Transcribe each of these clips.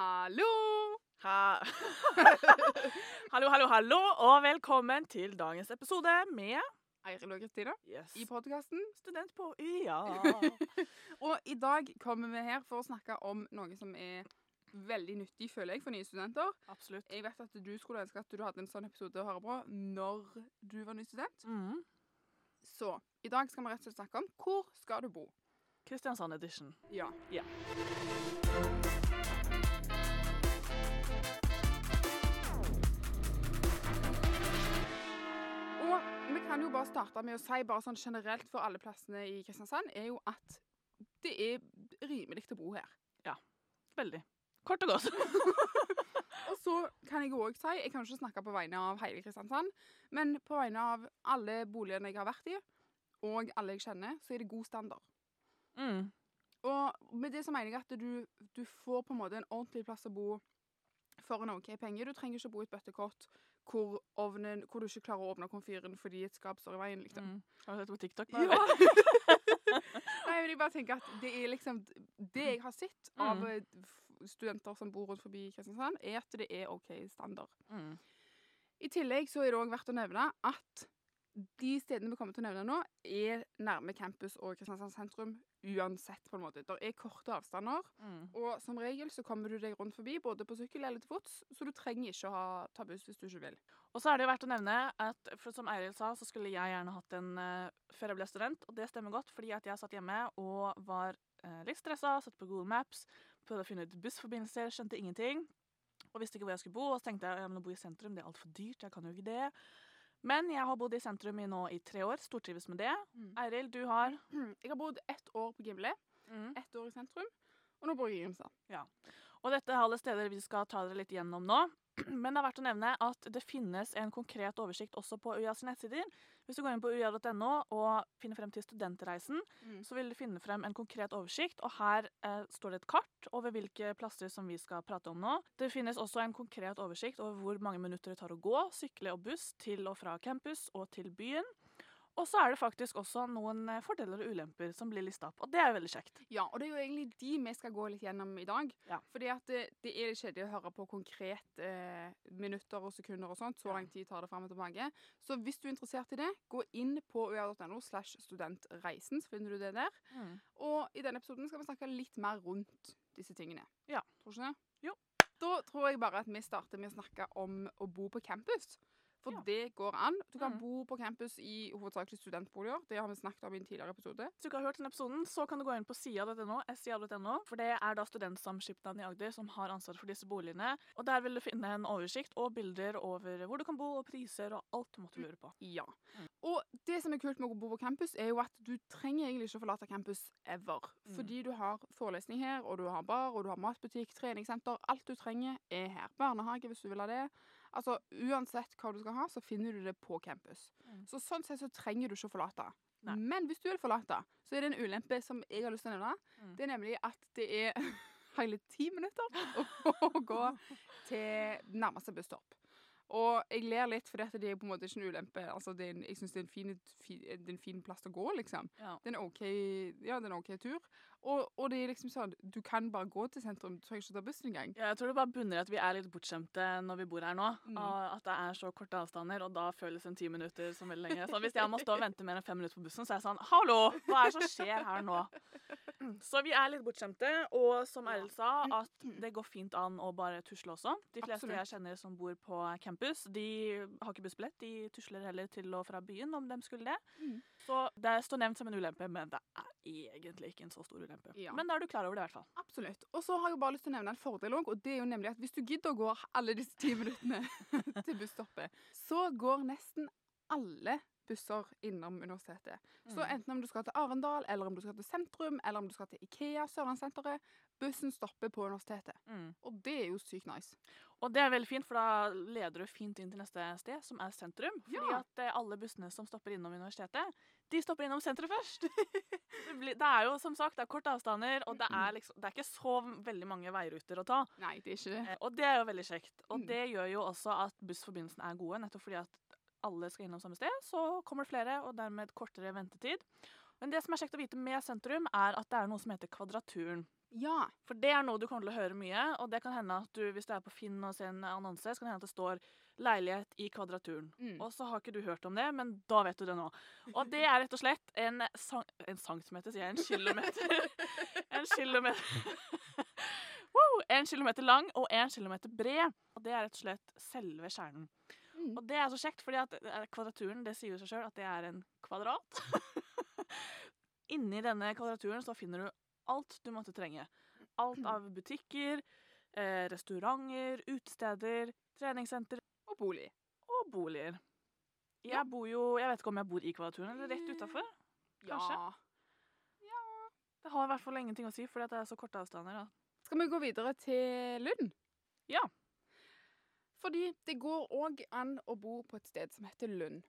Hallo! Ha. hallo, hallo, hallo, og velkommen til dagens episode med Eiril og Kristina yes, i podkasten. Student på UiA. Og i dag kommer vi her for å snakke om noe som er veldig nyttig, føler jeg, for nye studenter. Absolutt. Jeg vet at du skulle ønske at du hadde en sånn episode å høre på når du var ny student. Mm. Så i dag skal vi rett og slett snakke om hvor skal du bo. Kristiansand edition. Ja. Ja. Jo bare starte med å si bare sånn generelt for alle plassene i Kristiansand, er jo at det er rimelig å bo her. Ja. Veldig. Kort og godt. Og så kan jeg òg si, jeg kan ikke snakke på vegne av hele Kristiansand, men på vegne av alle boligene jeg har vært i, og alle jeg kjenner, så er det god standard. Mm. Og med det så mener jeg at du, du får på en måte en ordentlig plass å bo for en OK penge. Du trenger ikke bo i et bøttekott hvor, ovnen, hvor du ikke klarer å åpne komfyren fordi et skap står i veien. liksom. Mm. Har du sett på TikTok? Ja. nå, Nei, men jeg bare tenker at det er liksom Det jeg har sett av Mm. eh, studenter som bor rundt forbi Kristiansand, er at det er OK standard. Mm. I tillegg så er det òg verdt å nevne at de stedene vi kommer til å nevne nå, er nærme campus og Kristiansand sentrum uansett, på en måte. Det er korte avstander, Mm. og som regel så kommer du deg rundt forbi, både på sykkel eller til fots, så du trenger ikke å ha, ta buss hvis du ikke vil. Og så er det jo verdt å nevne at for som Eiril sa, så skulle jeg gjerne hatt en uh, før jeg ble student, og det stemmer godt, fordi at jeg satt hjemme og var uh, litt stressa, satt på Google Maps, prøvde å finne ut bussforbindelser, skjønte ingenting. Og visste ikke hvor jeg skulle bo, og så tenkte jeg ja, men å bo i sentrum det er altfor dyrt, jeg kan jo ikke det. Men jeg har bodd i sentrum i nå i tre år, stortrives med det. Mm. Eiril, du har Jeg har bodd ett år på Gimle, ett år i sentrum, og nå bor jeg i Grimstad. Og dette er alle steder vi skal ta dere litt gjennom nå. Men det er verdt å nevne at det finnes en konkret oversikt også på UiAs nettsider. Hvis du går inn på uia.no og finner frem til Studentreisen, Mm. så vil du finne frem en konkret oversikt, og her eh, står det et kart over hvilke plasser som vi skal prate om nå. Det finnes også en konkret oversikt over hvor mange minutter det tar å gå, sykle og buss til og fra campus og til byen. Og så er det faktisk også noen eh, fordeler og ulemper som blir lista opp, og det er jo veldig kjekt. Ja, og det er jo egentlig de vi skal gå litt gjennom i dag. Ja. Fordi at det, det er litt kjedelig å høre på konkret eh, minutter og sekunder og sånt. Så lang tid tar det fram og tilbake. Så hvis du er interessert i det, gå inn på ua.no slash studentreisen, så finner du det der. Og i denne episoden skal vi snakke litt mer rundt disse tingene. Ja. Tror du ikke det? Jo. Da tror jeg bare at vi starter med å snakke om å bo på campus. For Ja. det går an. Du kan Mm. bo på campus i hovedsakelig studentboliger. Det har vi snakket om i en tidligere episode. Hvis du ikke har hørt denne episoden, så kan du gå inn på sida.no, sia.no, for det er da Studentsamskipnaden i Agder som har ansvar for disse boligene. Og der vil du finne en oversikt og bilder over hvor du kan bo, og priser og alt du måtte lure på. Ja. Mm. Og det som er kult med å bo på campus, er jo at du trenger egentlig ikke å forlate campus ever. Mm. Fordi du har forelesning her, og du har bar, og du har matbutikk, treningssenter. Alt du trenger er her. Barnehage hvis du vil ha det. Altså, Uansett hva du skal ha, så finner du det på campus. Mm. Så sånn sett så trenger du ikke å forlate. Nei. Men hvis du vil forlate, så er det en ulempe som jeg har lyst til å nevne. Mm. Det er nemlig at det er hele ti minutter å gå til nærmeste busstopp. Og jeg ler litt, for det er på en måte ikke en ulempe. Altså, det er en, jeg syns det, en fin- fi- det er en fin plass å gå, liksom. Ja. Det er en OK, ja, det er en ok tur. Og, og det er liksom sånn Du kan bare gå til sentrum, du trenger ikke ta bussen engang. Ja, Jeg tror det bare bunner i at vi er litt bortskjemte når vi bor her nå. Mm. At det er så korte avstander, og da føles en ti minutter som veldig lenge. Så hvis jeg må stå og vente mer enn fem minutter på bussen, så er jeg sånn Hallo! Hva er det som skjer her nå? Så vi er litt bortskjemte, og som Ja. Sa, at det går fint an å bare tusle også. De fleste Absolutt. jeg kjenner som bor på campus, de har ikke bussbillett. De tusler heller til og fra byen om de skulle det. Mm. Så det står nevnt som en ulempe, men det er egentlig ikke en så stor ulempe. Ja. Men da er du klar over det, i hvert fall. Absolutt. Og så har jeg bare lyst til å nevne en fordel òg, og det er jo nemlig at hvis du gidder å gå alle disse ti minuttene til busstoppet, så går nesten alle busser innom universitetet. Så Mm. enten om du skal til Arendal, eller om du skal til sentrum, eller om du skal til Ikea, Sørlandssenteret, bussen stopper på universitetet. Mm. Og det er jo sykt nice. Og det er veldig fint, for da leder du fint inn til neste sted, som er sentrum. Fordi Ja. at eh, alle bussene som stopper innom universitetet, de stopper innom senteret først. det, blir, det er jo som sagt det er korte avstander, og det er, liksom, det er ikke så veldig mange veiruter å ta. Nei, det er ikke det. Eh, Og det er jo veldig kjekt. Og Mm. det gjør jo også at bussforbindelsen er gode, nettopp fordi at alle skal innom samme sted. Så kommer det flere, og dermed kortere ventetid. Men det som er kjekt å vite med sentrum, er at det er noe som heter Kvadraturen. Ja. For det er noe du kommer til å høre mye, og det kan hende at du, hvis du er på Finn og ser en annonse, så kan det hende at det står 'leilighet i Kvadraturen'. Mm. Og så har ikke du hørt om det, men da vet du det nå. Og det er rett og slett en, sang en centimeter, sier jeg. En kilometer. en kilometer! En kilometer lang og en kilometer bred. Og det er rett og slett selve kjernen. Mm. Og det er så kjekt, fordi at eh, kvadraturen, det sier jo seg sjøl at det er en kvadrat. Inni denne kvadraturen så finner du alt du måtte trenge. Alt av butikker, eh, restauranter, utesteder, treningssenter Og bolig. og boliger. Jeg bor jo Jeg vet ikke om jeg bor i kvadraturen eller rett utafor. Kanskje. Ja. Det har i hvert fall ingenting å si, fordi det er så korte avstander. Da. Skal vi gå videre til Lund? Ja. Fordi det går òg an å bo på et sted som heter Lund.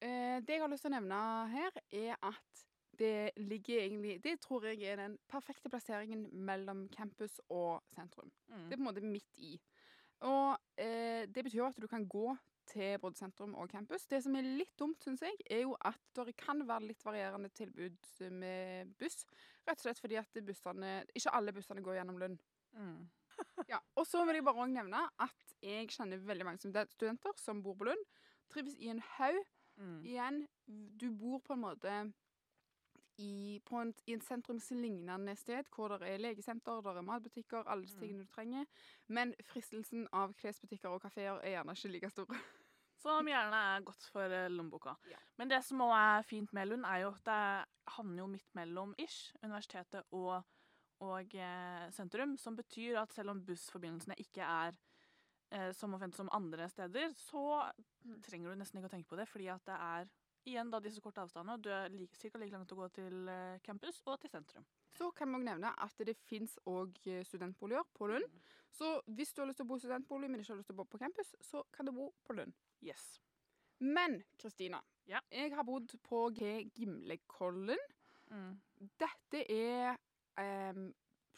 Eh, det jeg har lyst til å nevne her, er at det ligger egentlig Det tror jeg er den perfekte plasseringen mellom campus og sentrum. Mm. Det er på en måte midt i. Og eh, det betyr at du kan gå til både sentrum og campus. Det som er litt dumt, syns jeg, er jo at det kan være litt varierende tilbud med buss. Rett og slett fordi at bussene Ikke alle bussene går gjennom Lund. Mm. Ja, og så vil jeg bare også nevne at jeg kjenner veldig mange studenter som bor på Lund. Trives i en haug. Mm. Igjen, du bor på en måte i, på en, i en sentrumslignende sted hvor det er legesenter, der er matbutikker, alle disse Mm. tingene du trenger. Men fristelsen av klesbutikker og kafeer er gjerne ikke like stor. Som gjerne er godt for eh, lommeboka. Ja. Men det som òg er fint med Lund, er jo at det havner jo midt mellom ish, universitetet og, og eh, sentrum. Som betyr at selv om bussforbindelsene ikke er eh, som offentlig som andre steder, så trenger du nesten ikke å tenke på det, fordi at det er igjen da disse korte avstandene. Du er like, cirka like langt å gå til eh, campus og til sentrum. Så kan vi også nevne at det fins òg studentboliger på Lund. Så hvis du har lyst til å bo i studentbolig, men ikke har lyst til å bo på campus, så kan du bo på Lund. Yes. Men Kristina, Ja. jeg har bodd på G. Gimlekollen. Mm. Dette er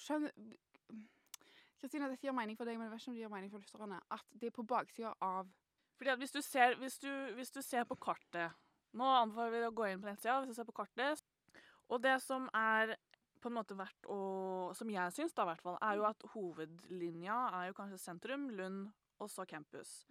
Skjønner Kristina, dette gir mening for deg, men jeg vet ikke om det gir mening for lytterne. At det er på baksida av Fordi at hvis du ser, hvis du, hvis du ser på kartet Nå anbefaler vi å gå inn på nettsida. Hvis du ser på kartet Og det som er på en måte verdt å Som jeg syns, da, i hvert fall, er jo at hovedlinja er jo kanskje sentrum, Lund og så campus.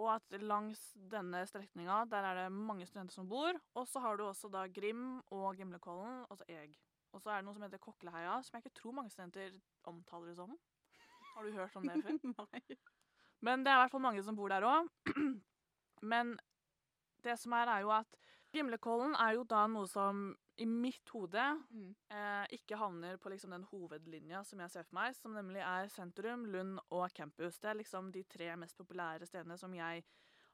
Og at langs denne strekninga der er det mange studenter som bor. Og så har du også da Grim og Gimlekollen, og så Eg. Og så er det noe som heter Kokkeleheia, som jeg ikke tror mange studenter omtaler det som. Har du hørt om det før? Nei. Men det er i hvert fall mange som bor der òg. Men det som er, er jo at Gimlekollen er jo da noe som i mitt hode Mm. eh, ikke havner på liksom den hovedlinja som jeg ser for meg, som nemlig er sentrum, Lund og campus. Det er liksom de tre mest populære stedene som jeg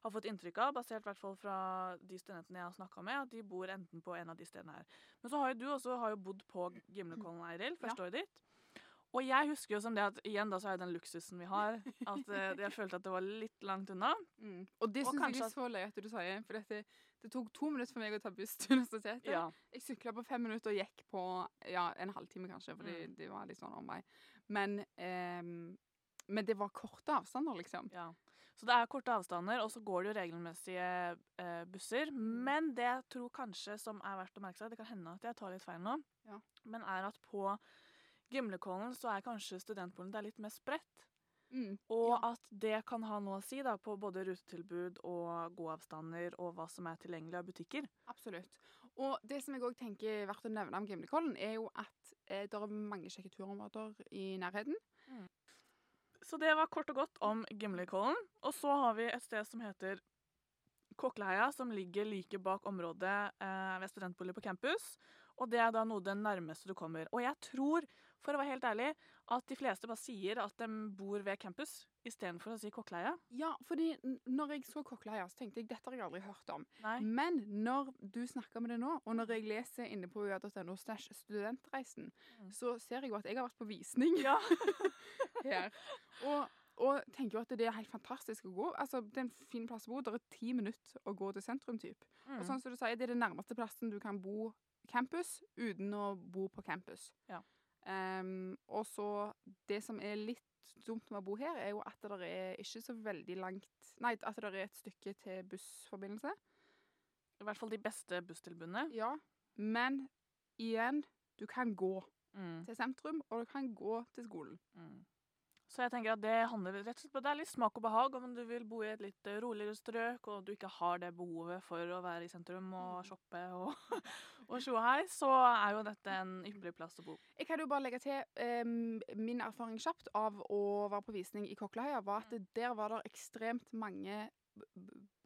har fått inntrykk av, basert i hvert fall fra de studentene jeg har snakka med, at de bor enten på en av de stedene her. Men så har jo du også har jo bodd på Gimlekollen, Eiril, første året ditt. Og jeg husker jo som det at igjen da så er det den luksusen vi har, at eh, jeg følte at det var litt langt unna. Mm. Og det syns jeg er så løye at du sier, for dette, det tok to minutter for meg å ta buss til universitetet. Ja. Jeg sykla på fem minutter og gikk på ja, en halvtime, kanskje, fordi Mm. det var litt sånn omvei. Men, eh, men det var korte avstander, liksom. Ja. Så det er korte avstander, og så går det jo regelmessige eh, busser. Men det jeg tror kanskje som er verdt å merke seg, det kan hende at jeg tar litt feil nå, Ja. men er at på Gimlekollen så er kanskje studentboligen der litt mer spredt. Mm. Og Ja. at det kan ha noe å si da, på både rutetilbud og gåavstander og hva som er tilgjengelig av butikker. Absolutt. Og det som jeg òg tenker er verdt å nevne om Gimlekollen, er jo at eh, det er mange kjekke turområder i nærheten. Så det var kort og godt om Gimlekollen. Og så har vi et sted som heter Kokleheia, som ligger like bak området eh, ved studentbolig på campus. Og det er da noe det nærmeste du kommer. Og jeg tror, for å være helt ærlig, at de fleste bare sier at de bor ved campus istedenfor å si kokkeleie. Ja, fordi når jeg så kokkeleie, så tenkte jeg dette har jeg aldri hørt om. Nei. Men når du snakker med det nå, og når jeg leser inne på ua.no slash studentreisen, Mm. så ser jeg jo at jeg har vært på visning Ja. her. Og, og tenker jo at det er helt fantastisk å gå. Altså, Det er en fin plass å bo. Det er ti minutter å gå til sentrum. typ. Mm. Og sånn som du sier, Det er den nærmeste plassen du kan bo campus uten å bo på campus. Ja. Ehm, og så Det som er litt dumt med å bo her, er jo at det er ikke så veldig langt Nei, at det er et stykke til bussforbindelse. I hvert fall de beste busstilbudene. Ja. Men igjen, du kan gå. Mm. til sentrum, og du kan gå til skolen. Mm. Så jeg tenker at det handler rett og slett på det er litt smak og behag. Om du vil bo i et litt eh, roligere strøk, og du ikke har det behovet for å være i sentrum og shoppe og, og tjo og hei, så er jo dette en ypperlig plass å bo. Jeg kan jo bare legge til um, Min erfaring kjapt av å være på visning i Kokkeleheia, var at der var det ekstremt mange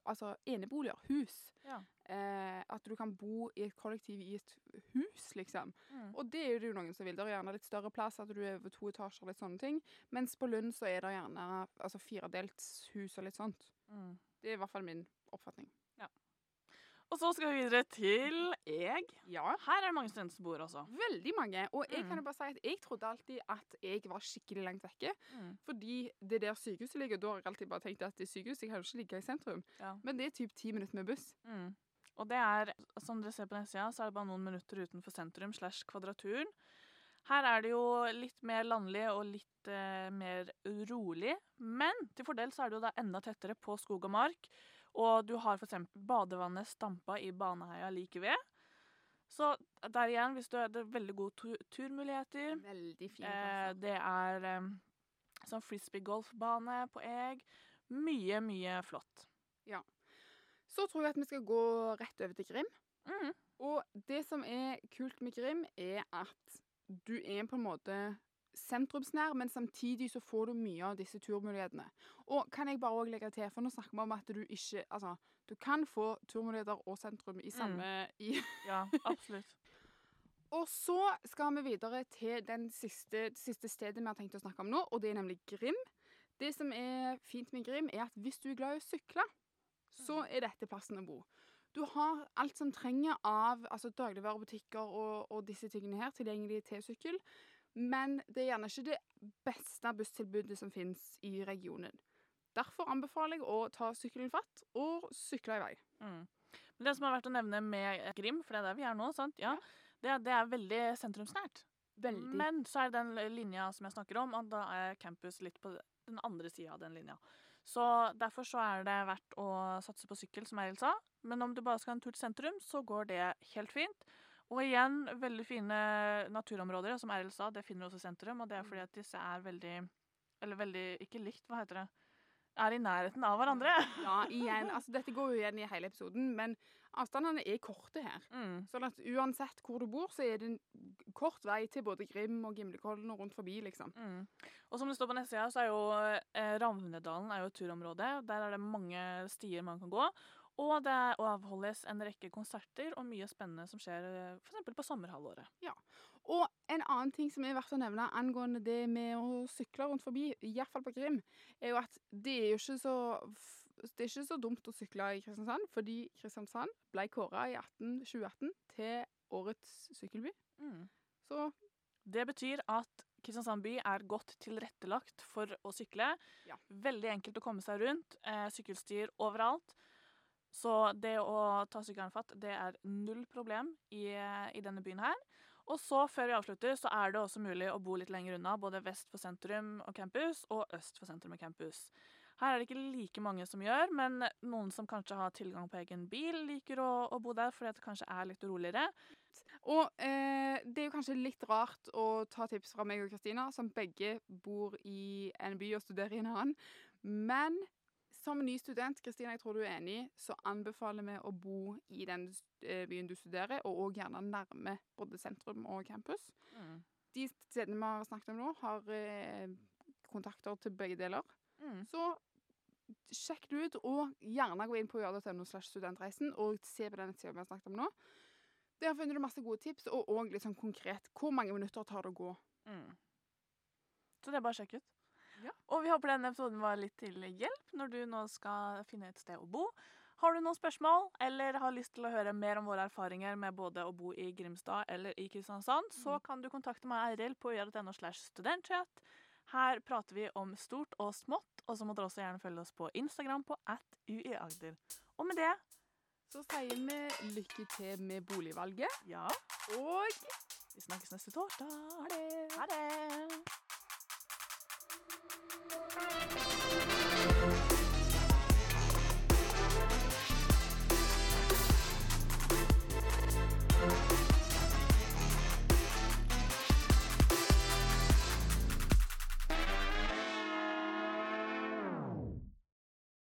altså eneboliger, hus. Ja. Eh, at du kan bo i et kollektiv i et hus, liksom. Mm. Og det er jo noen som vil. Det er gjerne litt større plass, at du er over to etasjer, litt sånne ting. Mens på Lund så er det gjerne altså, firedelt hus og litt sånt. Mm. Det er i hvert fall min oppfatning. Og så skal vi videre til Eg. Ja. Her er det mange studenter som bor også. Veldig mange. Og jeg kan Mm. jo bare si at jeg trodde alltid at jeg var skikkelig langt vekke. Mm. Fordi det er der sykehuset ligger. Da har jeg alltid bare tenkt at det er sykehuset kan jo ikke ligge i sentrum. Ja. Men det er typ ti minutter med buss. Mm. Og det er, som dere ser på nettsida, så er det bare noen minutter utenfor sentrum slash Kvadraturen. Her er det jo litt mer landlig og litt eh, mer rolig, men til fordel så er det jo da enda tettere på skog og mark. Og du har f.eks. badevannet stampa i Baneheia like ved. Så der igjen, hvis du er, det er veldig gode tu turmuligheter. Veldig fine Eh, det er eh, sånn frisbee-golfbane på Eg. Mye, mye flott. Ja. Så tror jeg at vi skal gå rett over til Grim. Mm. Og det som er kult med Grim, er at du er på en måte sentrumsnær, men samtidig så får du mye av disse turmulighetene. Og kan jeg bare også legge til, for nå snakker vi om at du ikke Altså, du kan få turmuligheter og sentrum i samme i Ja, absolutt. Og så skal vi videre til den siste, det siste stedet vi har tenkt å snakke om nå, og det er nemlig Grim. Det som er fint med Grim, er at hvis du er glad i å sykle, så er dette plassen å bo. Du har alt som trenger av altså dagligvarebutikker og, og disse tingene her tilgjengelig til sykkel, men det er gjerne ikke det beste busstilbudet som finnes i regionen. Derfor anbefaler jeg å ta sykkelen fatt og sykle i vei. Mm. Men det som er verdt å nevne med Grim, for det er der vi er nå, sant? Ja, det, det er veldig sentrumsnært. Veldig. Men så er det den linja som jeg snakker om, og da er campus litt på den andre sida av den linja. Så derfor så er det verdt å satse på sykkel, som Eiril sa. Men om du bare skal ha en tur til sentrum, så går det helt fint. Og igjen, veldig fine naturområder. Som Eiril sa, det finner du også i sentrum. Og det er fordi at disse er veldig Eller veldig Ikke likt, hva heter det? Er i nærheten av hverandre. Ja, igjen. Altså, dette går jo igjen i hele episoden, men avstandene er korte her. Mm. Sånn at uansett hvor du bor, så er det en kort vei til både Grim og Gimlekollen og rundt forbi, liksom. Mm. Og som det står på nettsida, så er jo eh, Ravnedalen er jo et turområde. Der er det mange stier man kan gå. Og det avholdes en rekke konserter og mye spennende som skjer f.eks. på sommerhalvåret. Ja. Og en annen ting som er verdt å nevne angående det med å sykle rundt forbi, iallfall på Grim, er jo at det er jo ikke så det er ikke så dumt å sykle i Kristiansand, fordi Kristiansand ble kåra i 18, 2018 til årets sykkelby. Mm. Så Det betyr at Kristiansand by er godt tilrettelagt for å sykle. Ja. Veldig enkelt å komme seg rundt. Eh, sykkelstier overalt. Så det å ta sykkelen fatt, det er null problem i, i denne byen her. Og så, før vi avslutter, så er det også mulig å bo litt lenger unna, både vest for sentrum og campus, og øst for sentrum og campus. Her er det ikke like mange som gjør, men noen som kanskje har tilgang på egen bil, liker å, å bo der fordi det kanskje er litt roligere. Og eh, det er jo kanskje litt rart å ta tips fra meg og Kristina, som begge bor i en by og studerer i en annen. Men som ny student, Kristina, jeg tror du er enig, så anbefaler vi å bo i den eh, byen du studerer, og òg gjerne nærme både sentrum og campus. De stedene vi har snakket om nå, har eh, kontakter til begge deler. Mm. Så sjekk det ut, og gjerne gå inn på jr.no slash studentreisen og se på den nettsida vi har snakket om nå. Der finner du masse gode tips, og òg litt sånn konkret hvor mange minutter tar det å gå. Mm. Så det er bare å sjekke ut. Ja. Og vi håper denne episoden var litt til hjelp når du nå skal finne et sted å bo. Har du noen spørsmål, eller har lyst til å høre mer om våre erfaringer med både å bo i Grimstad eller i Kristiansand, så kan du kontakte meg, Eiril, på gjør.no slash studentchat. Her prater vi om stort og smått, og så må dere også gjerne følge oss på Instagram på at uiagder. Og med det, Så sier vi lykke til med boligvalget, ja, og vi snakkes neste torsdag. ha det! Ha det! Thank you.